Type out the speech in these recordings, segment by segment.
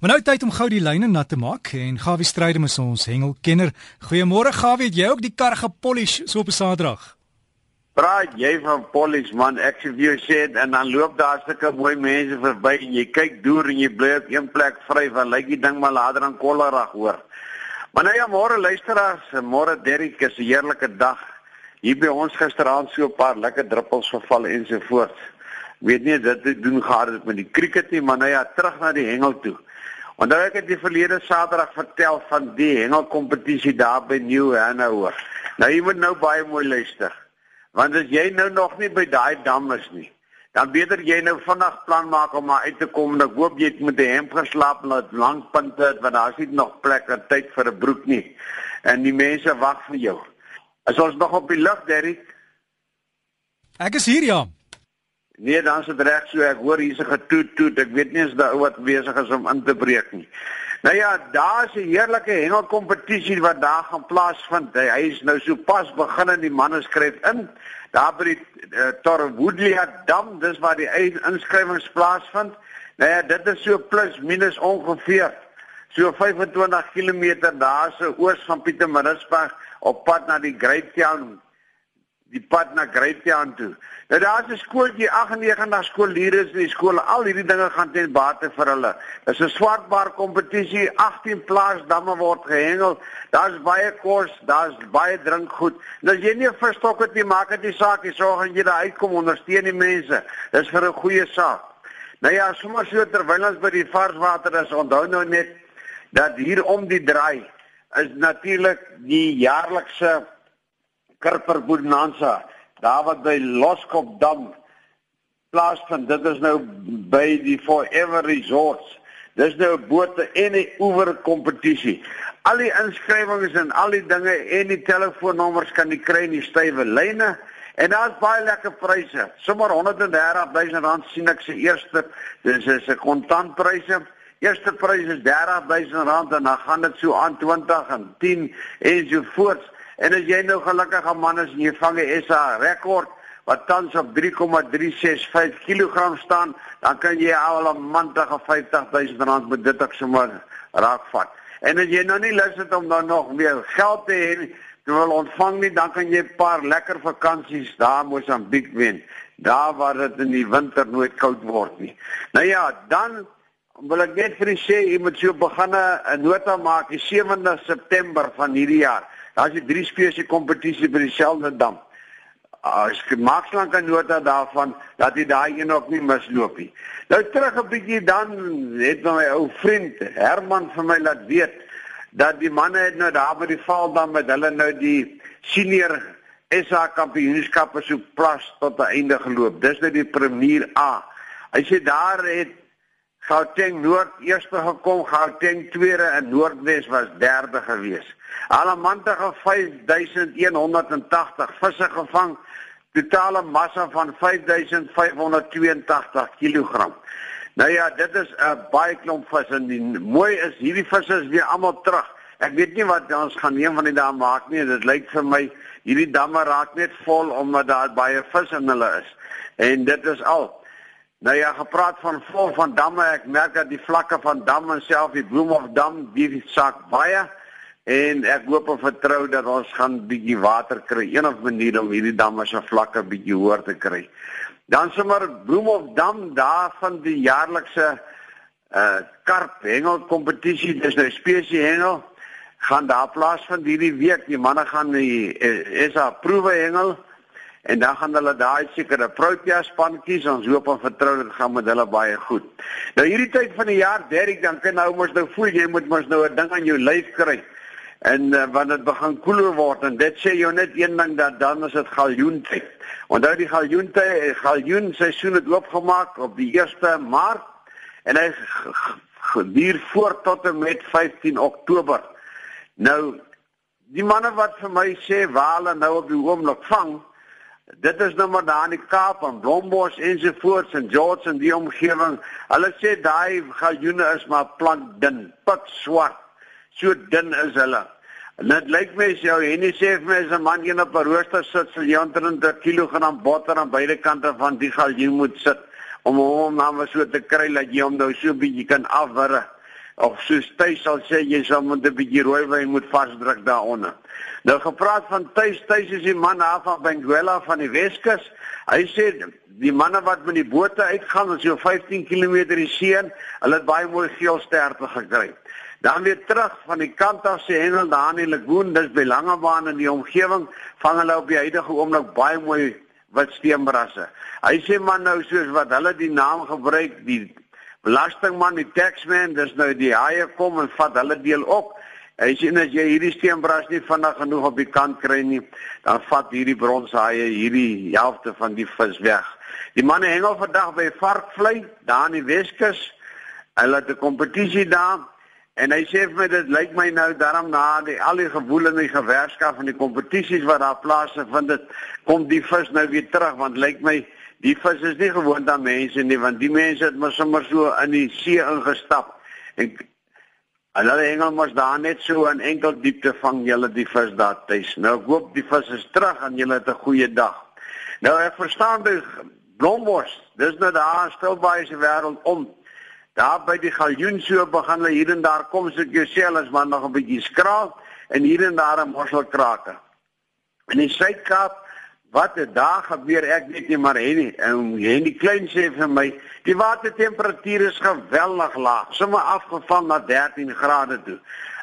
Maar nou tyd om gou die lyne nat te maak en Gawie Strydom is ons hengelkenner. Goeiemôre Gawie, het jy ook die kar gepolish so op 'n Saterdag? Praat jy van polish man, ek sê vir jou sê en dan loop daar sulke mooi mense verby en jy kyk deur en jy bly op een plek vry van lyk die ding maar later dan kollerig hoor. Maar nou ja, môre luisteraars, môre Derrick is 'n heerlike dag. Hier by ons gisteraand so 'n paar lekker druppels geval en so voort. Weet nie dit te doen gehad het met die cricket nie, maar nou ja, terug na die hengel toe. Onthou ek het die verlede Saterdag vertel van die hengelkompetisie daar by New Hanover. Nou jy moet nou baie mooi luister. Want as jy nou nog nie by daai dam is nie, dan beter jy nou vinnig plan maak om uit te kom. Ek hoop jy het met 'n hemp geslaap en dit lank punte het want daar's nie nog plek en tyd vir 'n broek nie. En die mense wag vir jou. As ons nog op die lug, Derrick. Ek is hier ja. Nee, dan sit reg so. Ek hoor hier's 'n getoet toet. Ek weet nie as daai wat besig is om in te breek nie. Nou ja, daar's 'n heerlike hengelkompetisie wat daar gaan plaasvind. Hy, is nou so pas begin en die manne skryf in. Daar by die uh, Torwoodlia Dam, dis waar die inskrywings plaasvind. Nou ja, dit is so plus minus ongeveer so 25 km daar so oos van Pietermaritzburg op pad na die Great Town die pad na Greytown toe. Nou daar's 'n skooltjie 98 skoolleerders in die skool. Al hierdie dinge gaan ten bate vir hulle. Dis 'n swartbaar kompetisie. 18 plaasdamme word gehengel. Daar's baie kos, daar's baie drinkgoed. Nou as jy nie verstok het nie, maak dit nie saak nie. Sorg dat jy daar uitkom ondersteun die mense. Dis vir 'n goeie saak. Nou ja, sommer so terwyl ons by die varswater is, onthou nou net dat hier om die draai is natuurlik die jaarlikse Kirper Bonanza daar wat by Loskop Dam plaasvind. Dit is nou by die Forever Resorts. Dis nou 'n bote en 'n oewer kompetisie. Al die inskrywings en al die dinge en die telefoonnommers kan jy kry in die stywe lyne. En daar's baie lekker pryse. Sommige 130 000 rand sien ek se eerste dis is 'n kontantpryse. Eerste prys is 30 000 rand en dan gaan dit so aan 20 en 10 en so voort. En as jy nou gelukkige man is en jy vang 'n SA rekord wat tans op 3,365 kg staan, dan kan jy al 'n mantige 50000 rand met dit ek sommer raakvat. En as jy nou nie lus het om dan nog meer geld te hê te wil ontvang nie, dan kan jy 'n paar lekker vakansies daar Mosambiek wen. Daar waar dit in die winter nooit koud word nie. Nou ja, dan wil ek net vir u sê jy moet so begin 'n nota maak die 7de September van hierdie jaar. Daar's 'n drie spesie kompetisie by dieselfde dam. As ek maakslank kan nota daarvan dat jy daai een ook nie misloop nie. Nou terug 'n bietjie dan het my ou vriend Herman vir my laat weet dat die manne het nou daar by die Vaaldam met hulle nou die senior SA kampioenskappe so plas tot 'n einde geloop. Dis nou die Premier A. Hy sê daar het Gauteng Noord eerste gekom, Gauteng tweede en Noordwes was derde geweest. Alamantige 5180 visse gevang, totale massa van 5582 kg. Nou ja, dit is 'n baie klomp vis en die mooi is hierdie visse is weer almal terug. Ek weet nie wat ons gaan neem van die dam maak nie. Dit lyk vir my hierdie damme raak net vol omdat daar baie vis in hulle is. En dit is al. Nou ja, gepraat van vol van damme, ek merk dat die vlakke van damme self die Bloemhof dam, die sak baie En ek hoop en vertrou dat ons gaan bietjie water kry, eenig manier om hierdie damme se vlakke bietjie hoër te kry. Dan sommer Bloemhof dam daar van die jaarlikse uh karp hengel kompetisie, dis nou spesie hengel gaan daar plaas van hierdie week. Die manne gaan die is daar proewe hengel en dan gaan hulle daai sekere Protea span kies. Ons hoop en vertrou dit gaan met hulle baie goed. Nou hierdie tyd van die jaar, Derek, dan kan nou mos nou voel jy moet mos nou 'n ding aan jou lyf kry en uh, wanneer dit begin koeler word en dit sê jou net een ding dat dan is dit galjoentyd. Onthou die galjoentyd, eh, galjoen seisoen het oopgemaak op die 1 Maart en hy duur voort tot en met 15 Oktober. Nou die manne wat vir my sê wale nou op die oomblik vang, dit is nou maar daar in die Kaap en Blombos ensovoorts en George en die omgewing. Hulle sê daai galjoene is maar plankdun, pik swart So dun is hulle. Dit lyk my as jou Henny sê vir my as 'n man een op 'n rooster sit, sal jy omtrent 'n kilogram botter aan beide kante van die galjoen moet sit om hom nou so te kry dat jy hom nou so bietjie kan afwirre of soos tuis sal sê jy sal met 'n bietjie rooiwyn moet vasdruk daaronder. Nou gepraat van tuis, tuis is die man af van Benguela van die Weskus. Hy sê die manne wat met die bote uitgaan, as jy 15 km die see, hulle het baie mooi geel sterte gekry. Dan weer terug van die kant af sê Hengel daar in die lagoon, dis by Langebaan in die omgewing, vang hulle op die huidige oomblik baie mooi wat steenbrasse. Hy sê man nou soos wat hulle die naam gebruik, die belastingman, die taxman, dis nou die haie kom en vat hulle deel op. Hy sê as jy hierdie steenbras nie vinnig genoeg op die kant kry nie, dan vat hierdie bronshaie hierdie helfte van die vis weg. Die manne hengel vandag by varkvlei daar in die Weskus. Hulle het 'n kompetisie daar en hy sê vir my dit lyk my nou daarom na die al die gewoel en die gewerskap van die kompetisies wat daar plaasvind, kom die vis nou weer terug want lyk my die vis is nie gewoond aan mense nie want die mense het mos sommer so in die see ingestap en hulle hengel mos daar net so in enkel diepte vang julle die vis daar tuis. Nou ek hoop die vis is terug en julle het 'n goeie dag. Nou ek verstaan die blombos. Dis nou daar stil baie se wêreld om. Daar by die galjoen so begin hulle hier en daar kom so ek jou sê hulle is maar nog 'n bietjie skraal en hier en daar 'n mosselkrake. In die Suid-Kaap Wat het daar gebeur? Ek weet nie maar. En hy die klein sê vir my, die watertemperatuur is geweldig laag, sommer afgeval na 13 grade toe.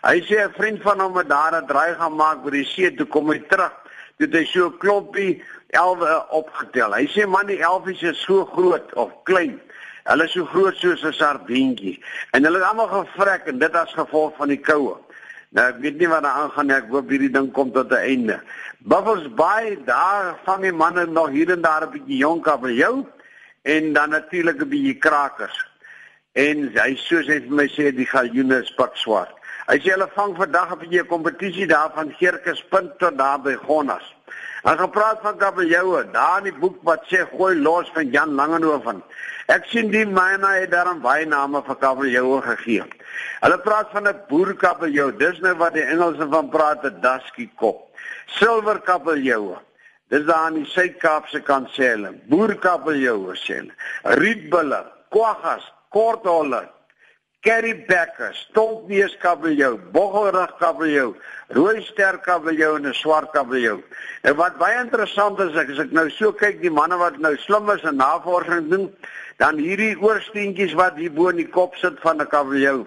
Hy sê 'n vriend van hom het daar 'n draai gaan maak by die see toe kom hy terug. Toe hy so klompie elwe opgetel. Hy sê man die elfies is so groot of klein. Hulle is so groot soos 'n sardientjie. En hulle het almal gevrek en dit as gevolg van die koue. Nou ek weet nie wat daar aangaan nie. Ek hoop hierdie ding kom tot 'n einde. Buffels Bay, daar vang die manne nog hier en daar 'n bietjie jonk kabeljou en dan natuurlik 'n bietjie krakers. En hy soos hy vir my sê die galjoene is pak swart. Hy sê hulle vang vandag bietjie 'n kompetisie daar van Geerkes punt tot daar by Gonnas. Hulle gepraat van kabeljoue, daar in die boek wat sê gooi los van Jan Langehoven. Ek sien die myne het daarom baie name vir kabeljoue gegee. Hulle praat van 'n boerkabeljou. Dis nou wat die Engelse van praat, 'n dusky kop. Silverkabeljoue. Dis daar in die Suid-Kaapse kant sê hulle. Boerkabeljoue sê hulle. Rietbulle, kwaggas, kortholle, currybacker, stompneeskabeljou, boggelrugkabeljou, rooi sterkabeljou en 'n swart kabeljou. En wat baie interessant is, ek as ek nou so kyk die manne wat nou slim is en navorsing doen, dan hierdie oorsteentjies wat hier bo in die kop sit van 'n kabeljou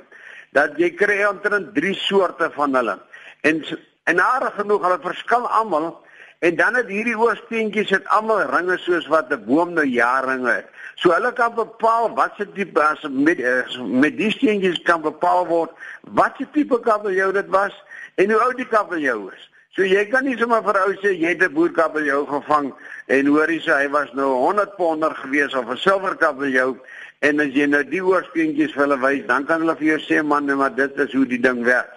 dat jy kry omtrent drie soorte van hulle. En en aardig genoeg hulle verskil almal en dan het hierdie oorsteentjies het almal ringe soos wat 'n boom nou jaringe het. So hulle kan bepaal wat se tipe as met met die steentjies kan bepaal word wat se tipe kabeljou dit was en hoe oud die kabeljou is. So jy kan nie sommer vir ou sê jy het 'n boerkabeljou gevang en hoorie sê hy was nou 100 ponder gewees of 'n silverkabeljou En as jy nou die oorspeentjies vir hulle wys, dan kan hulle vir jou sê man, maar dit is hoe die ding werk.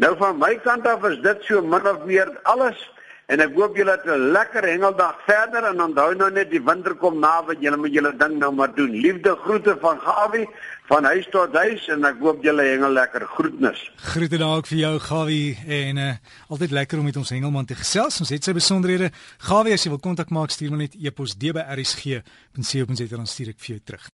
Nou van my kant af is dit so min of meer alles en ek hoop julle het 'n lekker hengeldag verder en onthou nou net die winter kom na wat julle met julle ding nou maar doen. Liefde groete van Gawie van huis tot huis en ek hoop julle hengel lekker. Groetnis. Groete daar ook vir jou Gawie en uh, altyd lekker om met ons hengelman te gesels. Ons het sy besonderhede. Gawie as jy wil kontak maak, stuur maar net e-pos dbrsg.co.za dan stuur ek vir jou terug.